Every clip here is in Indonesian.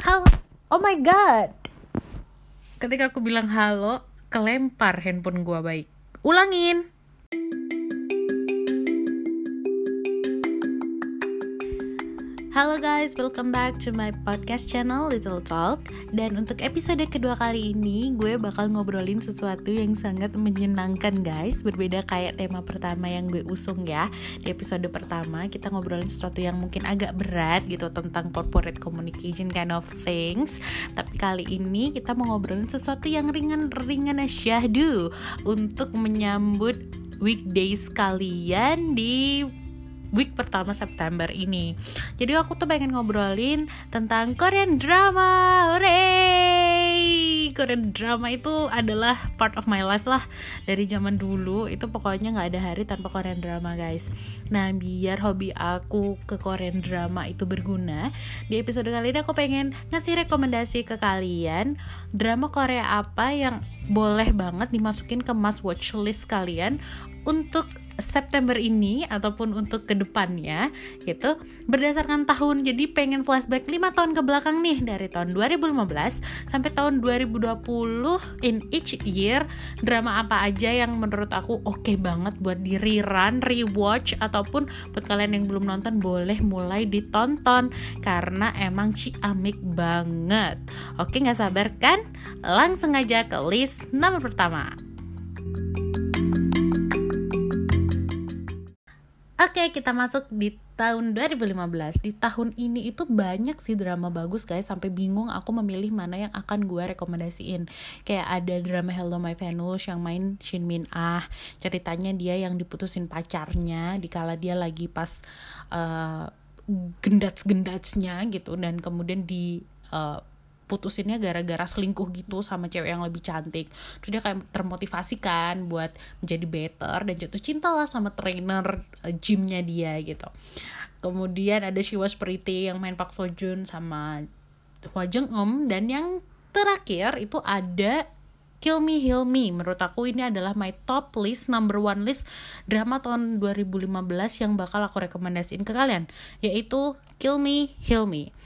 Halo. Oh my god. Ketika aku bilang halo, kelempar handphone gua baik. Ulangin. Halo guys, welcome back to my podcast channel Little Talk. Dan untuk episode kedua kali ini Gue bakal ngobrolin sesuatu yang sangat menyenangkan guys. Berbeda kayak tema pertama yang gue usung ya. Di episode pertama kita ngobrolin sesuatu yang mungkin agak berat gitu Tentang corporate communication kind of things. Tapi kali ini kita mau ngobrolin sesuatu yang ringan-ringan syahdu Untuk menyambut weekdays kalian di week pertama September ini. Jadi aku tuh pengen ngobrolin tentang Korean drama. Hooray! Korean drama itu adalah part of my life lah dari zaman dulu. Itu pokoknya nggak ada hari tanpa Korean drama, guys. Nah, biar hobi aku ke Korean drama itu berguna, di episode kali ini aku pengen ngasih rekomendasi ke kalian drama Korea apa yang boleh banget dimasukin ke must watch list kalian untuk September ini ataupun untuk ke depannya gitu berdasarkan tahun. Jadi pengen flashback 5 tahun ke belakang nih dari tahun 2015 sampai tahun 2020 in each year drama apa aja yang menurut aku oke okay banget buat di rerun, rewatch ataupun buat kalian yang belum nonton boleh mulai ditonton. Karena emang ciamik banget. Oke nggak sabar kan? Langsung aja ke list nomor pertama Oke, kita masuk di tahun 2015. Di tahun ini itu banyak sih drama bagus guys, sampai bingung aku memilih mana yang akan gue rekomendasiin. Kayak ada drama Hello My Venus yang main Shin Min Ah. Ceritanya dia yang diputusin pacarnya dikala dia lagi pas uh, gendats-gendatsnya gitu dan kemudian di uh, putusinnya gara-gara selingkuh gitu sama cewek yang lebih cantik. Terus dia kayak termotivasi kan buat menjadi better dan jatuh cinta lah sama trainer uh, gymnya dia gitu. Kemudian ada She Was yang main Park Seo Joon sama Hwa Jung Eum dan yang terakhir itu ada Kill Me Heal Me. Menurut aku ini adalah my top list number one list drama tahun 2015 yang bakal aku rekomendasiin ke kalian yaitu Kill Me Heal Me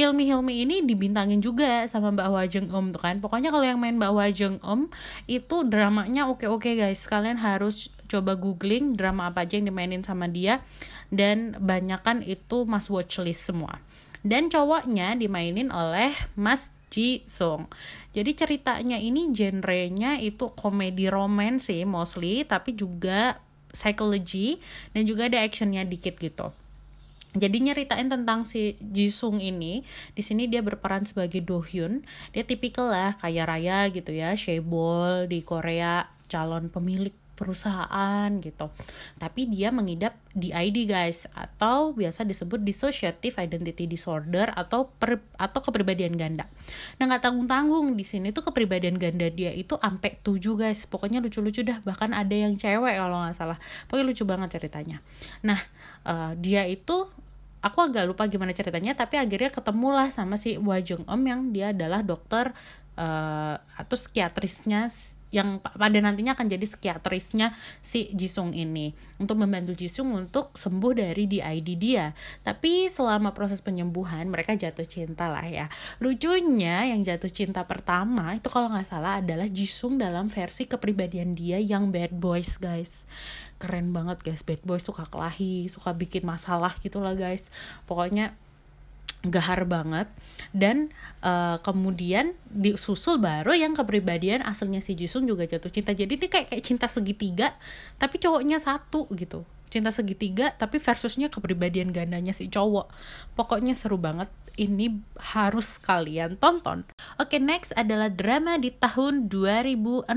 Heal Me ini dibintangin juga sama Mbak Hwa Jung Om tuh kan. Pokoknya kalau yang main Mbak Hwa Jung Om itu dramanya oke-oke guys. Kalian harus coba googling drama apa aja yang dimainin sama dia dan banyakkan itu mas watchlist semua. Dan cowoknya dimainin oleh Mas Ji Sung. Jadi ceritanya ini genrenya itu komedi romance sih mostly, tapi juga psychology dan juga ada actionnya dikit gitu jadi nyeritain tentang si Jisung ini di sini dia berperan sebagai Do Hyun dia tipikal lah kaya raya gitu ya shebol di Korea calon pemilik perusahaan gitu. Tapi dia mengidap DID guys atau biasa disebut dissociative identity disorder atau per, atau kepribadian ganda. Nah nggak tanggung tanggung di sini tuh kepribadian ganda dia itu ampe tujuh guys. Pokoknya lucu lucu dah bahkan ada yang cewek kalau nggak salah. Pokoknya lucu banget ceritanya. Nah uh, dia itu aku agak lupa gimana ceritanya tapi akhirnya ketemulah sama si Wajung Om yang dia adalah dokter uh, atau psikiatrisnya yang pada nantinya akan jadi psikiatrisnya si Jisung ini untuk membantu Jisung untuk sembuh dari DID dia. Tapi selama proses penyembuhan mereka jatuh cinta lah ya. Lucunya yang jatuh cinta pertama itu kalau nggak salah adalah Jisung dalam versi kepribadian dia yang bad boys guys keren banget guys bad boys suka kelahi suka bikin masalah gitulah guys pokoknya gahar banget. Dan uh, kemudian disusul baru yang kepribadian aslinya si Jisung juga jatuh cinta. Jadi ini kayak kayak cinta segitiga tapi cowoknya satu gitu. Cinta segitiga tapi versusnya kepribadian gandanya si cowok. Pokoknya seru banget. Ini harus kalian tonton. Oke okay, next adalah drama di tahun 2016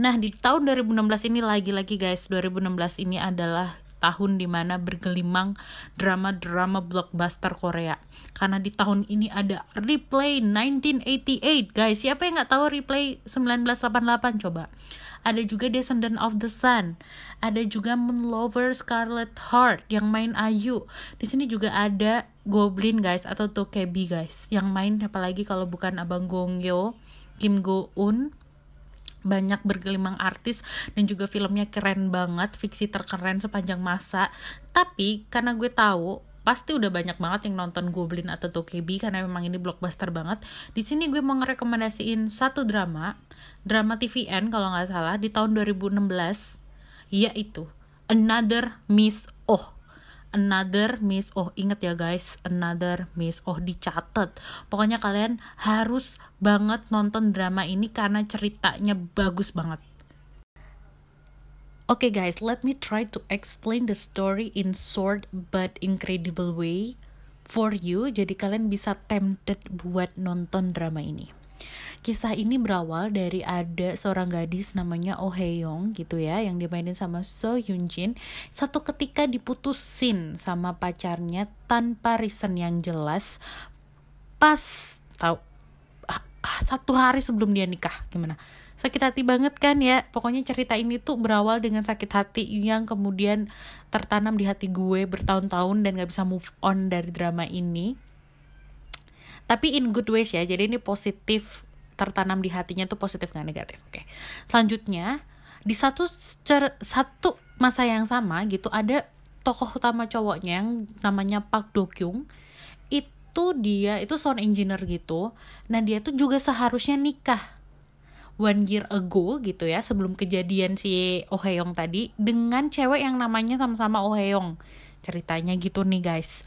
nah di tahun 2016 ini lagi-lagi guys 2016 ini adalah tahun di mana bergelimang drama-drama blockbuster Korea. Karena di tahun ini ada Replay 1988, guys. Siapa yang nggak tahu Replay 1988 coba? Ada juga Descendant of the Sun. Ada juga Moon Lover Scarlet Heart yang main Ayu. Di sini juga ada Goblin guys atau Tokebi guys yang main apalagi kalau bukan Abang Gongyo, Kim Go Eun, banyak bergelimang artis dan juga filmnya keren banget fiksi terkeren sepanjang masa tapi karena gue tahu pasti udah banyak banget yang nonton Goblin atau Tokebi karena memang ini blockbuster banget. Di sini gue mau ngerekomendasiin satu drama, drama TVN kalau nggak salah di tahun 2016, yaitu Another Miss. Another Miss Oh, inget ya guys, Another Miss Oh dicatat. Pokoknya kalian harus banget nonton drama ini karena ceritanya bagus banget. Okay guys, let me try to explain the story in short but incredible way for you jadi kalian bisa tempted buat nonton drama ini. Kisah ini berawal dari ada seorang gadis namanya Oh Hae-young gitu ya yang dimainin sama So Hyun Jin. Satu ketika diputusin sama pacarnya tanpa reason yang jelas pas tahu ah, ah, satu hari sebelum dia nikah gimana? sakit hati banget kan ya pokoknya cerita ini tuh berawal dengan sakit hati yang kemudian tertanam di hati gue bertahun-tahun dan gak bisa move on dari drama ini tapi in good ways ya. Jadi ini positif tertanam di hatinya tuh positif gak negatif. Oke. Selanjutnya di satu cer satu masa yang sama gitu ada tokoh utama cowoknya yang namanya Park Do Kyung. Itu dia itu sound engineer gitu. Nah dia tuh juga seharusnya nikah one year ago gitu ya sebelum kejadian si Oh Heong tadi dengan cewek yang namanya sama-sama Oh Heong ceritanya gitu nih guys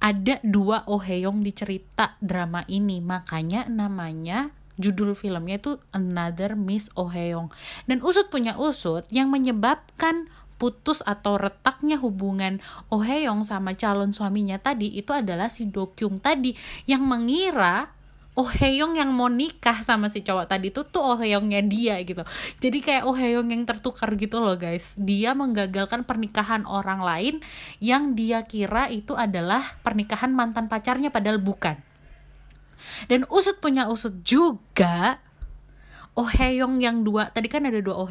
ada dua Oh Heong di cerita drama ini. Makanya namanya judul filmnya itu Another Miss Oh Heong dan usut punya usut yang menyebabkan putus atau retaknya hubungan Oh Heong sama calon suaminya tadi itu adalah si Do Kyung tadi yang mengira Oh Heyong yang mau nikah sama si cowok tadi tuh tuh Oh Heyongnya dia gitu. Jadi kayak Oh Heyong yang tertukar gitu loh guys. Dia menggagalkan pernikahan orang lain yang dia kira itu adalah pernikahan mantan pacarnya padahal bukan. Dan usut punya usut juga Oh yang dua tadi kan ada dua Oh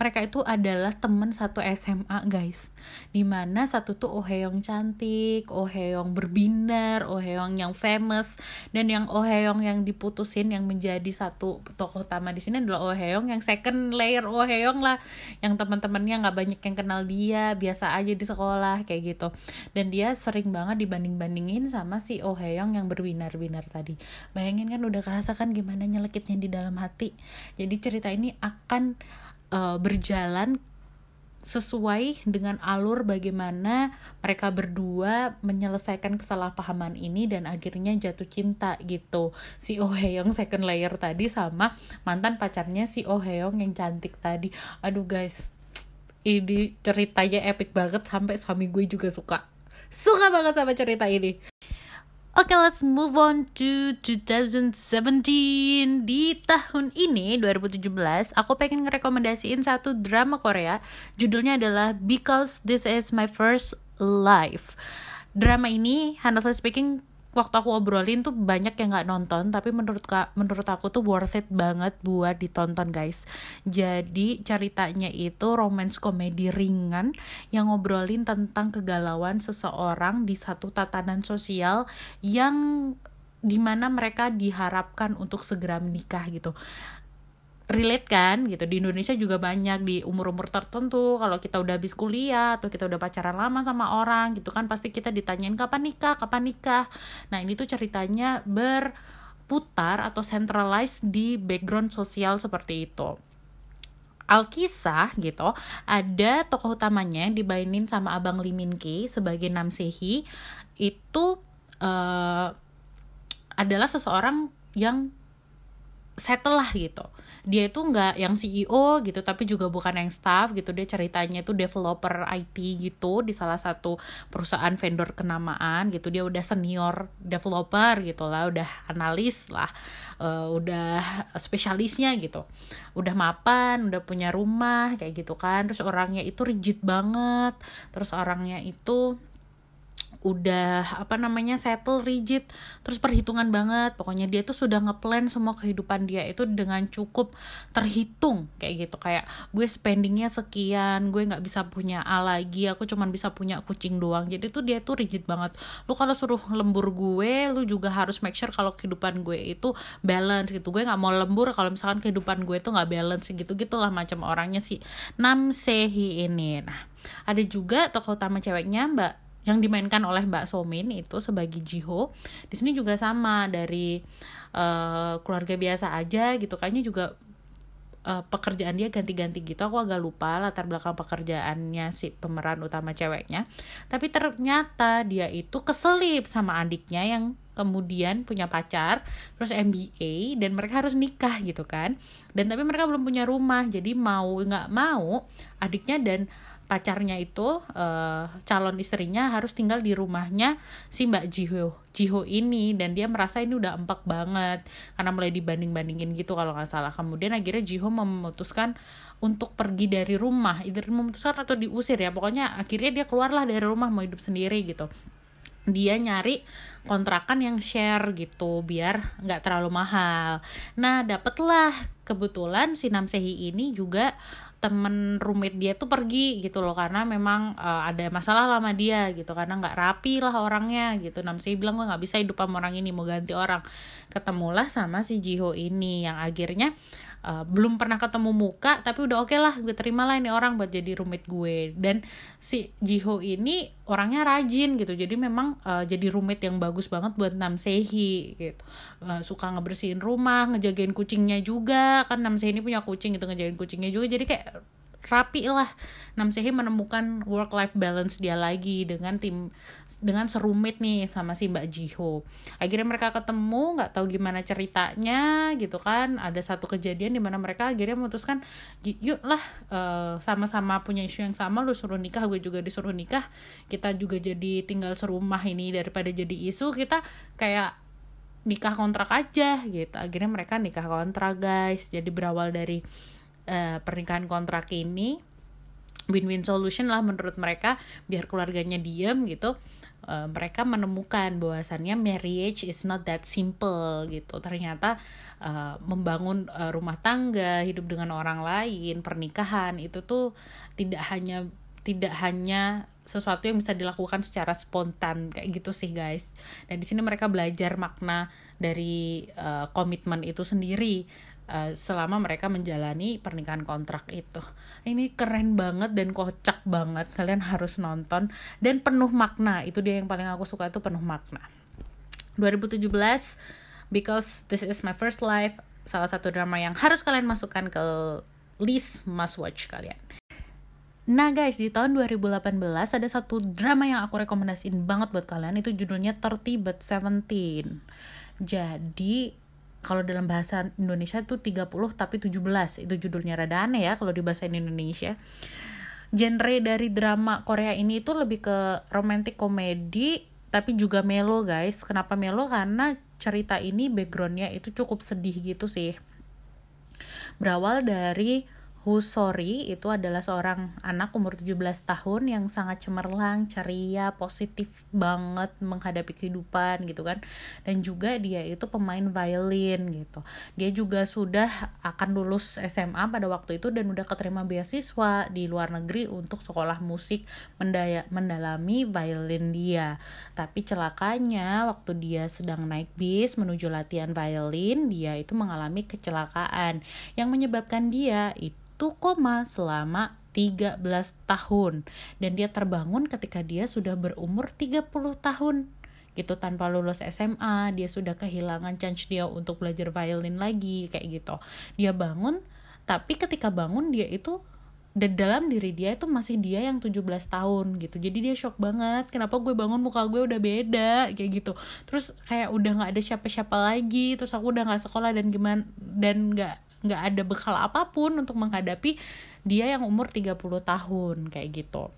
mereka itu adalah temen satu SMA guys. Di mana satu tuh Oh cantik Oh berbinar Oh yang famous. Dan yang Oh yang diputusin yang menjadi satu tokoh utama di sini adalah Oh yang second layer Oh lah. Yang teman-temannya nggak banyak yang kenal dia biasa aja di sekolah kayak gitu. Dan dia sering banget dibanding-bandingin sama si Oh yang berbinar-binar tadi. Bayangin kan udah kerasa kan gimana nyelekitnya di dalam hati jadi cerita ini akan uh, berjalan sesuai dengan alur bagaimana mereka berdua menyelesaikan kesalahpahaman ini dan akhirnya jatuh cinta gitu. Si Oh Heong second layer tadi sama mantan pacarnya si Oh Heong yang cantik tadi. Aduh guys. Ini ceritanya epic banget sampai suami gue juga suka. Suka banget sama cerita ini Oke, okay, let's move on to 2017. Di tahun ini, 2017, aku pengen ngerekomendasiin satu drama Korea. Judulnya adalah Because This Is My First Life. Drama ini, honestly speaking, waktu aku obrolin tuh banyak yang nggak nonton tapi menurut menurut aku tuh worth it banget buat ditonton guys. Jadi ceritanya itu romance komedi ringan yang ngobrolin tentang kegalauan seseorang di satu tatanan sosial yang di mana mereka diharapkan untuk segera menikah gitu relate kan gitu. Di Indonesia juga banyak di umur-umur tertentu kalau kita udah habis kuliah atau kita udah pacaran lama sama orang gitu kan pasti kita ditanyain kapan nikah? Kapan nikah? Nah ini tuh ceritanya berputar atau centralized di background sosial seperti itu. Alkisah gitu ada tokoh utamanya yang dibainin sama abang Lee Min Ki sebagai Nam Sehi itu uh, adalah seseorang yang settle lah gitu dia itu nggak yang CEO gitu tapi juga bukan yang staff gitu. Dia ceritanya itu developer IT gitu di salah satu perusahaan vendor kenamaan gitu. Dia udah senior developer gitu lah udah analis lah uh, udah spesialisnya gitu. Udah mapan udah punya rumah kayak gitu kan. Terus orangnya itu rigid banget. Terus orangnya itu udah apa namanya settle rigid terus perhitungan banget. Pokoknya dia tuh sudah ngeplan semua kehidupan dia itu dengan cukup terhitung kayak gitu. Kayak gue spendingnya sekian gue nggak bisa punya A lagi aku cuman bisa punya kucing doang. Jadi tuh dia tuh rigid banget. Lu kalau suruh lembur gue lu juga harus make sure kalau kehidupan gue itu balance gitu. Gue nggak mau lembur kalau misalkan kehidupan gue itu nggak balance gitu gitulah macam orangnya si Nam Sehi ini. Nah ada juga tokoh utama ceweknya Mbak yang dimainkan oleh Mbak Somin itu sebagai Jiho. Di sini juga sama dari uh, keluarga biasa aja gitu kayaknya juga uh, pekerjaan dia ganti-ganti gitu. Aku agak lupa latar belakang pekerjaannya si pemeran utama ceweknya. Tapi ternyata dia itu keselip sama adiknya yang kemudian punya pacar terus MBA dan mereka harus nikah gitu kan. Dan tapi mereka belum punya rumah jadi mau nggak mau adiknya dan pacarnya itu uh, calon istrinya harus tinggal di rumahnya si Mbak Jiho Jiho ini. Dan dia merasa ini udah empuk banget. Karena mulai dibanding bandingin gitu kalau nggak salah. Kemudian akhirnya Jiho memutuskan untuk pergi dari rumah. Itu memutuskan atau diusir ya. Pokoknya akhirnya dia keluarlah dari rumah mau hidup sendiri gitu. Dia nyari kontrakan yang share gitu biar nggak terlalu mahal. Nah dapetlah. Kebetulan si Namsehi ini juga temen roommate dia tuh pergi gitu loh karena memang uh, ada masalah lama dia gitu karena nggak rapi lah orangnya gitu. Namsehi bilang gue nggak bisa hidup sama orang ini mau ganti orang. Ketemulah sama si Jiho ini yang akhirnya uh, belum pernah ketemu muka tapi udah oke okay lah gue terima lah ini orang buat jadi roommate gue. Dan si Jiho ini orangnya rajin gitu jadi memang uh, jadi roommate yang bagus banget buat Nam Sehi gitu. Uh, suka ngebersihin rumah ngejagain kucingnya juga kan Nam Sehi ini punya kucing gitu ngejagain kucingnya juga jadi kayak rapi lah. Namsehi menemukan work life balance dia lagi dengan tim dengan serumit nih sama si Mbak Jiho. Akhirnya mereka ketemu nggak tahu gimana ceritanya gitu kan. Ada satu kejadian di mana mereka akhirnya memutuskan yuk lah uh, sama-sama punya isu yang sama lu suruh nikah gue juga disuruh nikah. Kita juga jadi tinggal serumah ini daripada jadi isu. Kita kayak nikah kontrak aja gitu. Akhirnya mereka nikah kontrak guys. Jadi berawal dari uh, pernikahan kontrak ini win-win solution lah menurut mereka biar keluarganya diem gitu uh, mereka menemukan bahwasannya marriage is not that simple gitu ternyata uh, membangun uh, rumah tangga hidup dengan orang lain pernikahan itu tuh tidak hanya tidak hanya sesuatu yang bisa dilakukan secara spontan kayak gitu sih guys. Dan di sini mereka belajar makna dari uh, komitmen itu sendiri uh, selama mereka menjalani pernikahan kontrak itu. Ini keren banget dan kocak banget. Kalian harus nonton dan penuh makna. Itu dia yang paling aku suka itu penuh makna. 2017 because this is my first life salah satu drama yang harus kalian masukkan ke list must watch kalian. Nah guys, di tahun 2018 ada satu drama yang aku rekomendasiin banget buat kalian itu judulnya 30 but 17. Jadi kalau dalam bahasa Indonesia itu 30 tapi 17 itu judulnya rada aneh ya kalau di bahasa Indonesia. Genre dari drama Korea ini itu lebih ke romantic komedi tapi juga melo guys. Kenapa melo? Karena cerita ini backgroundnya itu cukup sedih gitu sih. Berawal dari Husori itu adalah seorang anak umur 17 tahun yang sangat cemerlang, ceria, positif banget menghadapi kehidupan gitu kan. Dan juga dia itu pemain violin gitu. Dia juga sudah akan lulus SMA pada waktu itu dan udah keterima beasiswa di luar negeri untuk sekolah musik mendaya, mendalami violin dia. Tapi celakanya waktu dia sedang naik bis menuju latihan violin, dia itu mengalami kecelakaan yang menyebabkan dia itu selama 13 tahun. Dan dia terbangun ketika dia sudah berumur 30 tahun. Gitu tanpa lulus SMA dia sudah kehilangan chance dia untuk belajar violin lagi kayak gitu. Dia bangun tapi ketika bangun dia itu dan dalam diri dia itu masih dia yang 17 tahun gitu. Jadi dia shock banget kenapa gue bangun muka gue udah beda kayak gitu. Terus kayak udah nggak ada siapa-siapa lagi terus aku udah nggak sekolah dan gimana dan nggak nggak ada bekal apa pun untuk menghadapi dia yang umur 30 tahun kayak gitu.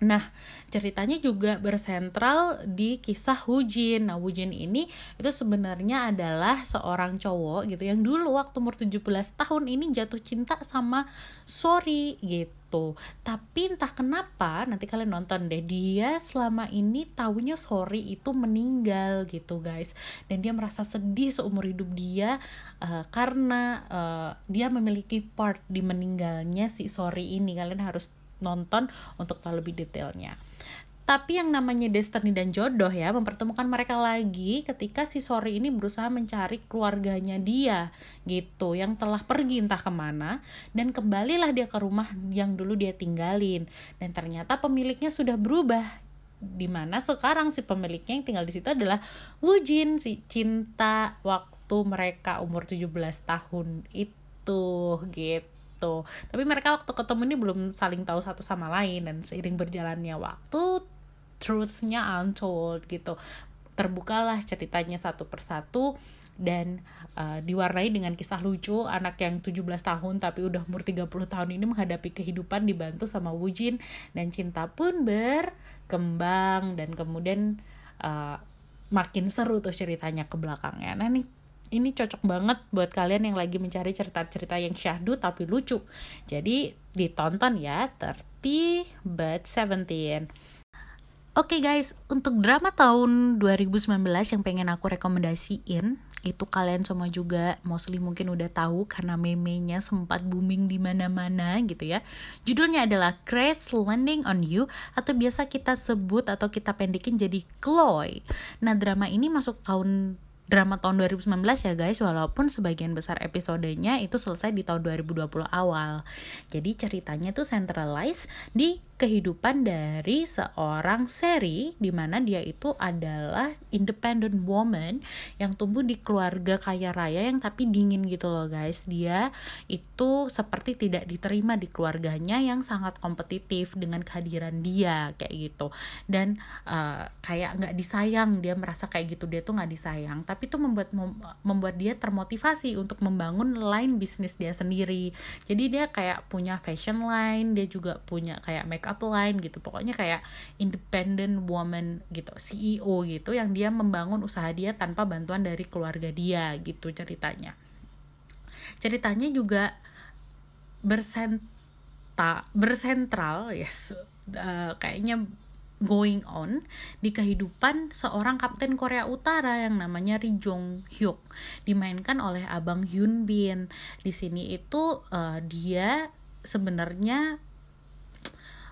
Nah, ceritanya juga bersentral di kisah Hujin. Nah, Hujin ini itu sebenarnya adalah seorang cowok gitu yang dulu waktu umur 17 tahun ini jatuh cinta sama Sori gitu gitu. Tapi entah kenapa nanti kalian nonton deh dia selama ini tahunya sorry itu meninggal gitu guys. Dan dia merasa sedih seumur hidup dia uh, karena uh, dia memiliki part di meninggalnya si sorry ini. Kalian harus nonton untuk tahu lebih detailnya tapi yang namanya destiny dan jodoh ya mempertemukan mereka lagi ketika si Sori ini berusaha mencari keluarganya dia gitu. Yang telah pergi entah ke mana dan kembalilah dia ke rumah yang dulu dia tinggalin. Dan ternyata pemiliknya sudah berubah di mana sekarang si pemiliknya yang tinggal di situ adalah Wujin si cinta waktu mereka umur 17 tahun itu gitu. Tapi mereka waktu ketemu ini belum saling tahu satu sama lain dan seiring berjalannya waktu truthnya untold gitu terbukalah ceritanya satu persatu dan uh, diwarnai dengan kisah lucu anak yang 17 tahun tapi udah umur 30 tahun ini menghadapi kehidupan dibantu sama Wujin dan cinta pun berkembang dan kemudian uh, makin seru tuh ceritanya ke belakangnya. Nah nih ini cocok banget buat kalian yang lagi mencari cerita-cerita yang syahdu tapi lucu. Jadi ditonton ya 30 but 17. Oke okay guys, untuk drama tahun 2019 yang pengen aku rekomendasiin itu kalian semua juga mostly mungkin udah tahu karena memenya sempat booming di mana-mana gitu ya. Judulnya adalah Crash Landing on You atau biasa kita sebut atau kita pendekin jadi Chloe. Nah, drama ini masuk tahun drama tahun 2019 ya guys walaupun sebagian besar episodenya itu selesai di tahun 2020 awal jadi ceritanya tuh centralized di kehidupan dari seorang seri di mana dia itu adalah independent woman yang tumbuh di keluarga kaya raya yang tapi dingin gitu loh guys. Dia itu seperti tidak diterima di keluarganya yang sangat kompetitif dengan kehadiran dia kayak gitu. Dan uh, kayak nggak disayang dia merasa kayak gitu. Dia tuh nggak disayang tapi itu membuat membuat dia termotivasi untuk membangun line bisnis dia sendiri. Jadi dia kayak punya fashion line dia juga punya kayak make upline gitu. Pokoknya kayak independent woman gitu CEO gitu yang dia membangun usaha dia tanpa bantuan dari keluarga dia gitu ceritanya. Ceritanya juga bersenta bersentral yes uh, kayaknya going on di kehidupan seorang kapten Korea Utara yang namanya Ri Jong Hyuk dimainkan oleh Abang Hyun Bin. Di sini itu uh, dia sebenarnya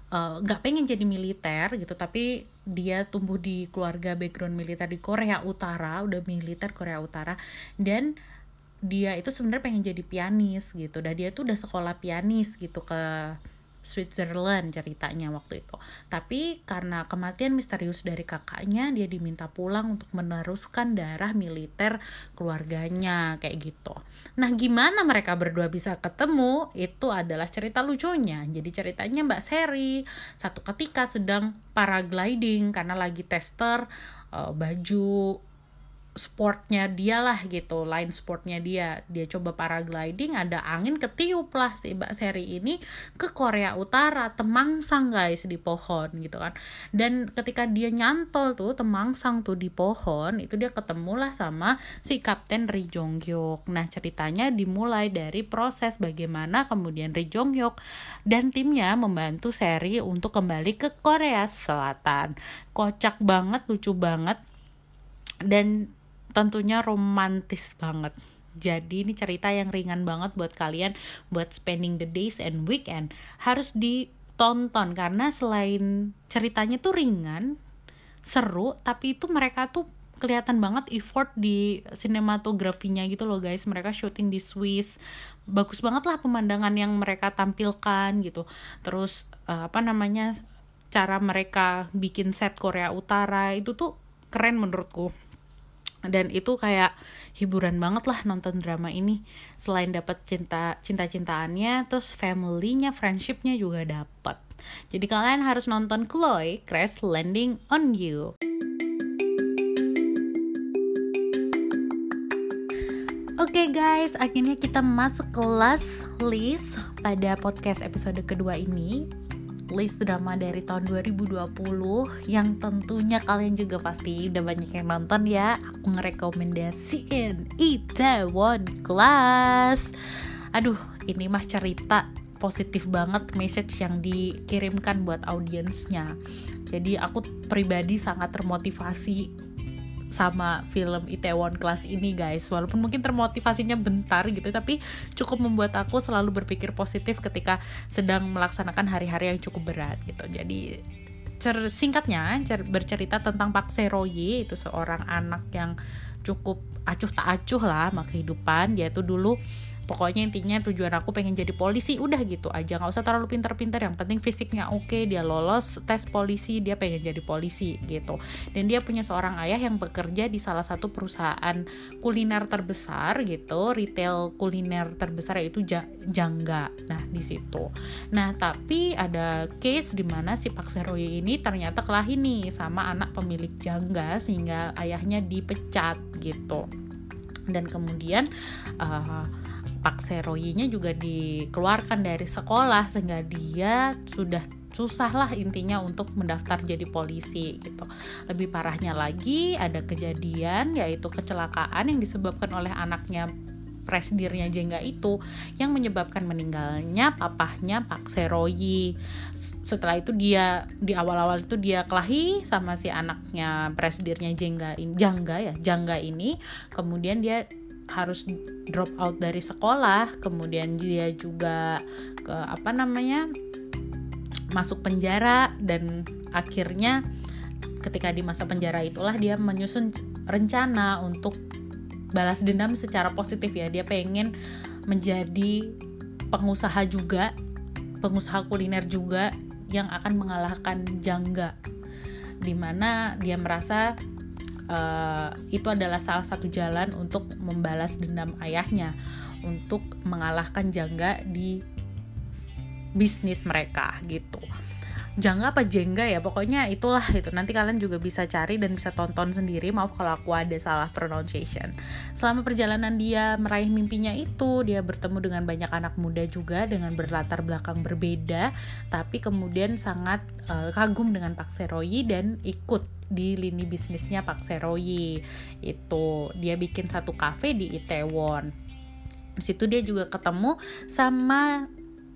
nggak uh, pengen jadi militer gitu tapi dia tumbuh di keluarga background militer di Korea Utara udah militer Korea Utara dan dia itu sebenarnya pengen jadi pianis gitu. Dan dia tuh udah sekolah pianis gitu ke Switzerland ceritanya waktu itu. Tapi karena kematian misterius dari kakaknya, dia diminta pulang untuk meneruskan darah militer keluarganya kayak gitu. Nah, gimana mereka berdua bisa ketemu? Itu adalah cerita lucunya. Jadi ceritanya Mbak Seri satu ketika sedang paragliding karena lagi tester uh, baju sportnya dia lah gitu line sportnya dia. Dia coba paragliding ada angin ketiup lah si Mbak Seri ini ke Korea Utara temangsang guys di pohon gitu kan. Dan ketika dia nyantol tuh temangsang tuh di pohon itu dia ketemulah sama si Kapten Ri Jong Hyuk nah ceritanya dimulai dari proses bagaimana kemudian Ri Jong Hyuk dan timnya membantu Seri untuk kembali ke Korea Selatan. Kocak banget lucu banget. Dan tentunya romantis banget. Jadi ini cerita yang ringan banget buat kalian buat spending the days and weekend harus ditonton. Karena selain ceritanya tuh ringan, seru, tapi itu mereka tuh kelihatan banget effort di sinematografinya gitu loh guys. Mereka syuting di Swiss. Bagus banget lah pemandangan yang mereka tampilkan gitu. Terus uh, apa namanya cara mereka bikin set Korea Utara itu tuh keren menurutku dan itu kayak hiburan banget lah nonton drama ini. Selain dapat cinta cinta cintaannya terus familynya friendshipnya juga dapat. Jadi kalian harus nonton Chloe Crash Landing on You. Oke okay guys, akhirnya kita masuk kelas list pada podcast episode kedua ini list drama dari tahun 2020 yang tentunya kalian juga pasti udah banyak yang nonton ya. Aku ngerekomendasiin Itaewon Class. Aduh ini mah cerita positif banget message yang dikirimkan buat audiensnya. Jadi aku pribadi sangat termotivasi sama film Itaewon Class ini guys. Walaupun mungkin termotivasinya bentar gitu tapi cukup membuat aku selalu berpikir positif ketika sedang melaksanakan hari-hari yang cukup berat gitu. Jadi cer singkatnya cer bercerita tentang Pak Seroye itu seorang anak yang cukup acuh tak acuh lah sama kehidupan. Dia tuh dulu pokoknya intinya tujuan aku pengen jadi polisi udah gitu aja. Nggak usah terlalu pinter-pinter yang penting fisiknya oke okay, dia lolos tes polisi dia pengen jadi polisi gitu. Dan dia punya seorang ayah yang bekerja di salah satu perusahaan kuliner terbesar gitu. Retail kuliner terbesar yaitu Jangga. Nah di situ. Nah tapi ada case di mana si Pak Seroy ini ternyata kelahi nih sama anak pemilik Jangga sehingga ayahnya dipecat gitu. Dan kemudian uh, Pak Seroyinya juga dikeluarkan dari sekolah sehingga dia sudah susah lah intinya untuk mendaftar jadi polisi gitu. Lebih parahnya lagi ada kejadian yaitu kecelakaan yang disebabkan oleh anaknya presidirnya Jengga itu yang menyebabkan meninggalnya papahnya Pak Seroyi. Setelah itu dia di awal-awal itu dia kelahi sama si anaknya presidirnya Jengga ini Jangga ya, Jangga ini. Kemudian dia harus drop out dari sekolah kemudian dia juga ke apa namanya masuk penjara dan akhirnya ketika di masa penjara itulah dia menyusun rencana untuk balas dendam secara positif ya. Dia pengen menjadi pengusaha juga pengusaha kuliner juga yang akan mengalahkan Jangga. Di mana dia merasa uh, itu adalah salah satu jalan untuk membalas dendam ayahnya untuk mengalahkan Jangga di bisnis mereka gitu. Jangga apa Jengga ya? Pokoknya itulah itu nanti kalian juga bisa cari dan bisa tonton sendiri. Maaf kalau aku ada salah pronunciation. Selama perjalanan dia meraih mimpinya itu dia bertemu dengan banyak anak muda juga dengan berlatar belakang berbeda tapi kemudian sangat uh, kagum dengan Pak Seroyi dan ikut di lini bisnisnya Pak Seroyi. Itu dia bikin satu cafe di Itaewon. Situ dia juga ketemu sama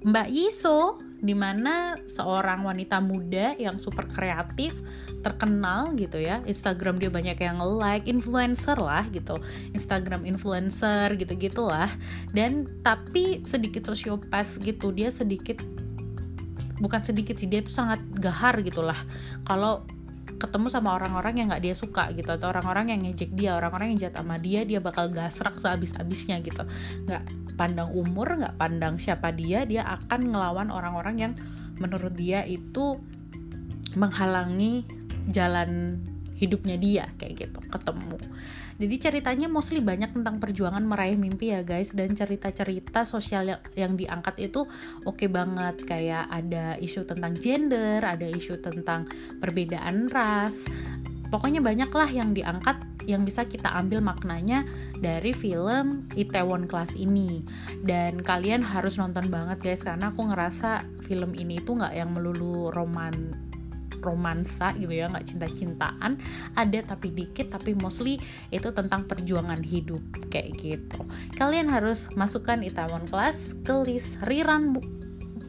Mbak Yiso di mana seorang wanita muda yang super kreatif terkenal gitu ya. Instagram dia banyak yang like influencer lah gitu. Instagram influencer gitu gitulah dan tapi sedikit sosiopat gitu dia sedikit bukan sedikit sih dia tuh sangat gahar gitulah. Kalau ketemu sama orang-orang yang nggak dia suka gitu atau orang-orang yang ngejek dia orang-orang yang jahat sama dia dia bakal gasrak sehabis-habisnya gitu. Nggak pandang umur nggak pandang siapa dia dia akan ngelawan orang-orang yang menurut dia itu menghalangi jalan hidupnya dia kayak gitu ketemu. Jadi ceritanya mostly banyak tentang perjuangan meraih mimpi ya guys. Dan cerita-cerita sosial yang, diangkat itu oke okay banget. Kayak ada isu tentang gender ada isu tentang perbedaan ras. Pokoknya banyak lah yang diangkat yang bisa kita ambil maknanya dari film Itaewon Class ini. Dan kalian harus nonton banget guys karena aku ngerasa film ini itu nggak yang melulu roman romansa gitu ya nggak cinta-cintaan. Ada tapi dikit tapi mostly itu tentang perjuangan hidup kayak gitu. Kalian harus masukkan Itaewon Class ke list rerun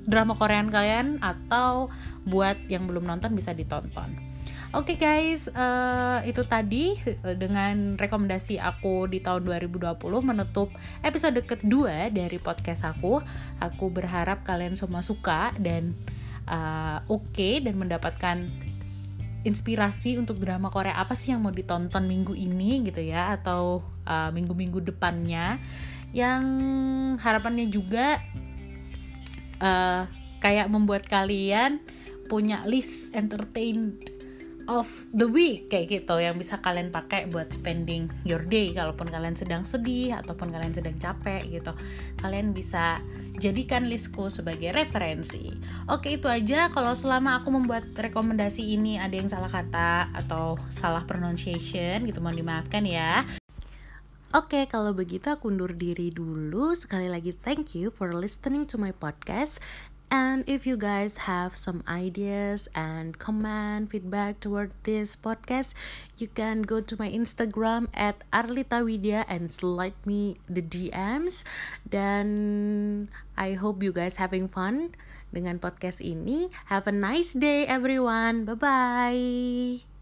drama Korean kalian atau buat yang belum nonton bisa ditonton. Oke okay guys, uh, itu tadi dengan rekomendasi aku di tahun 2020 menutup episode kedua dari podcast aku. Aku berharap kalian semua suka dan uh, oke okay dan mendapatkan inspirasi untuk drama Korea apa sih yang mau ditonton minggu ini gitu ya atau uh, minggu-minggu depannya. Yang harapannya juga uh, kayak membuat kalian punya list entertain of the week kayak gitu yang bisa kalian pakai buat spending your day. Kalaupun kalian sedang sedih ataupun kalian sedang capek gitu kalian bisa jadikan listku sebagai referensi. Oke itu aja. Kalau selama aku membuat rekomendasi ini ada yang salah kata atau salah pronunciation gitu mohon dimaafkan ya. Oke, okay, kalau begitu aku undur diri dulu. Sekali lagi thank you for listening to my podcast And if you guys have some ideas and comment feedback toward this podcast, you can go to my Instagram at Arlita Widya and slide me the DMs. Dan I hope you guys having fun dengan podcast ini. Have a nice day everyone. Bye bye.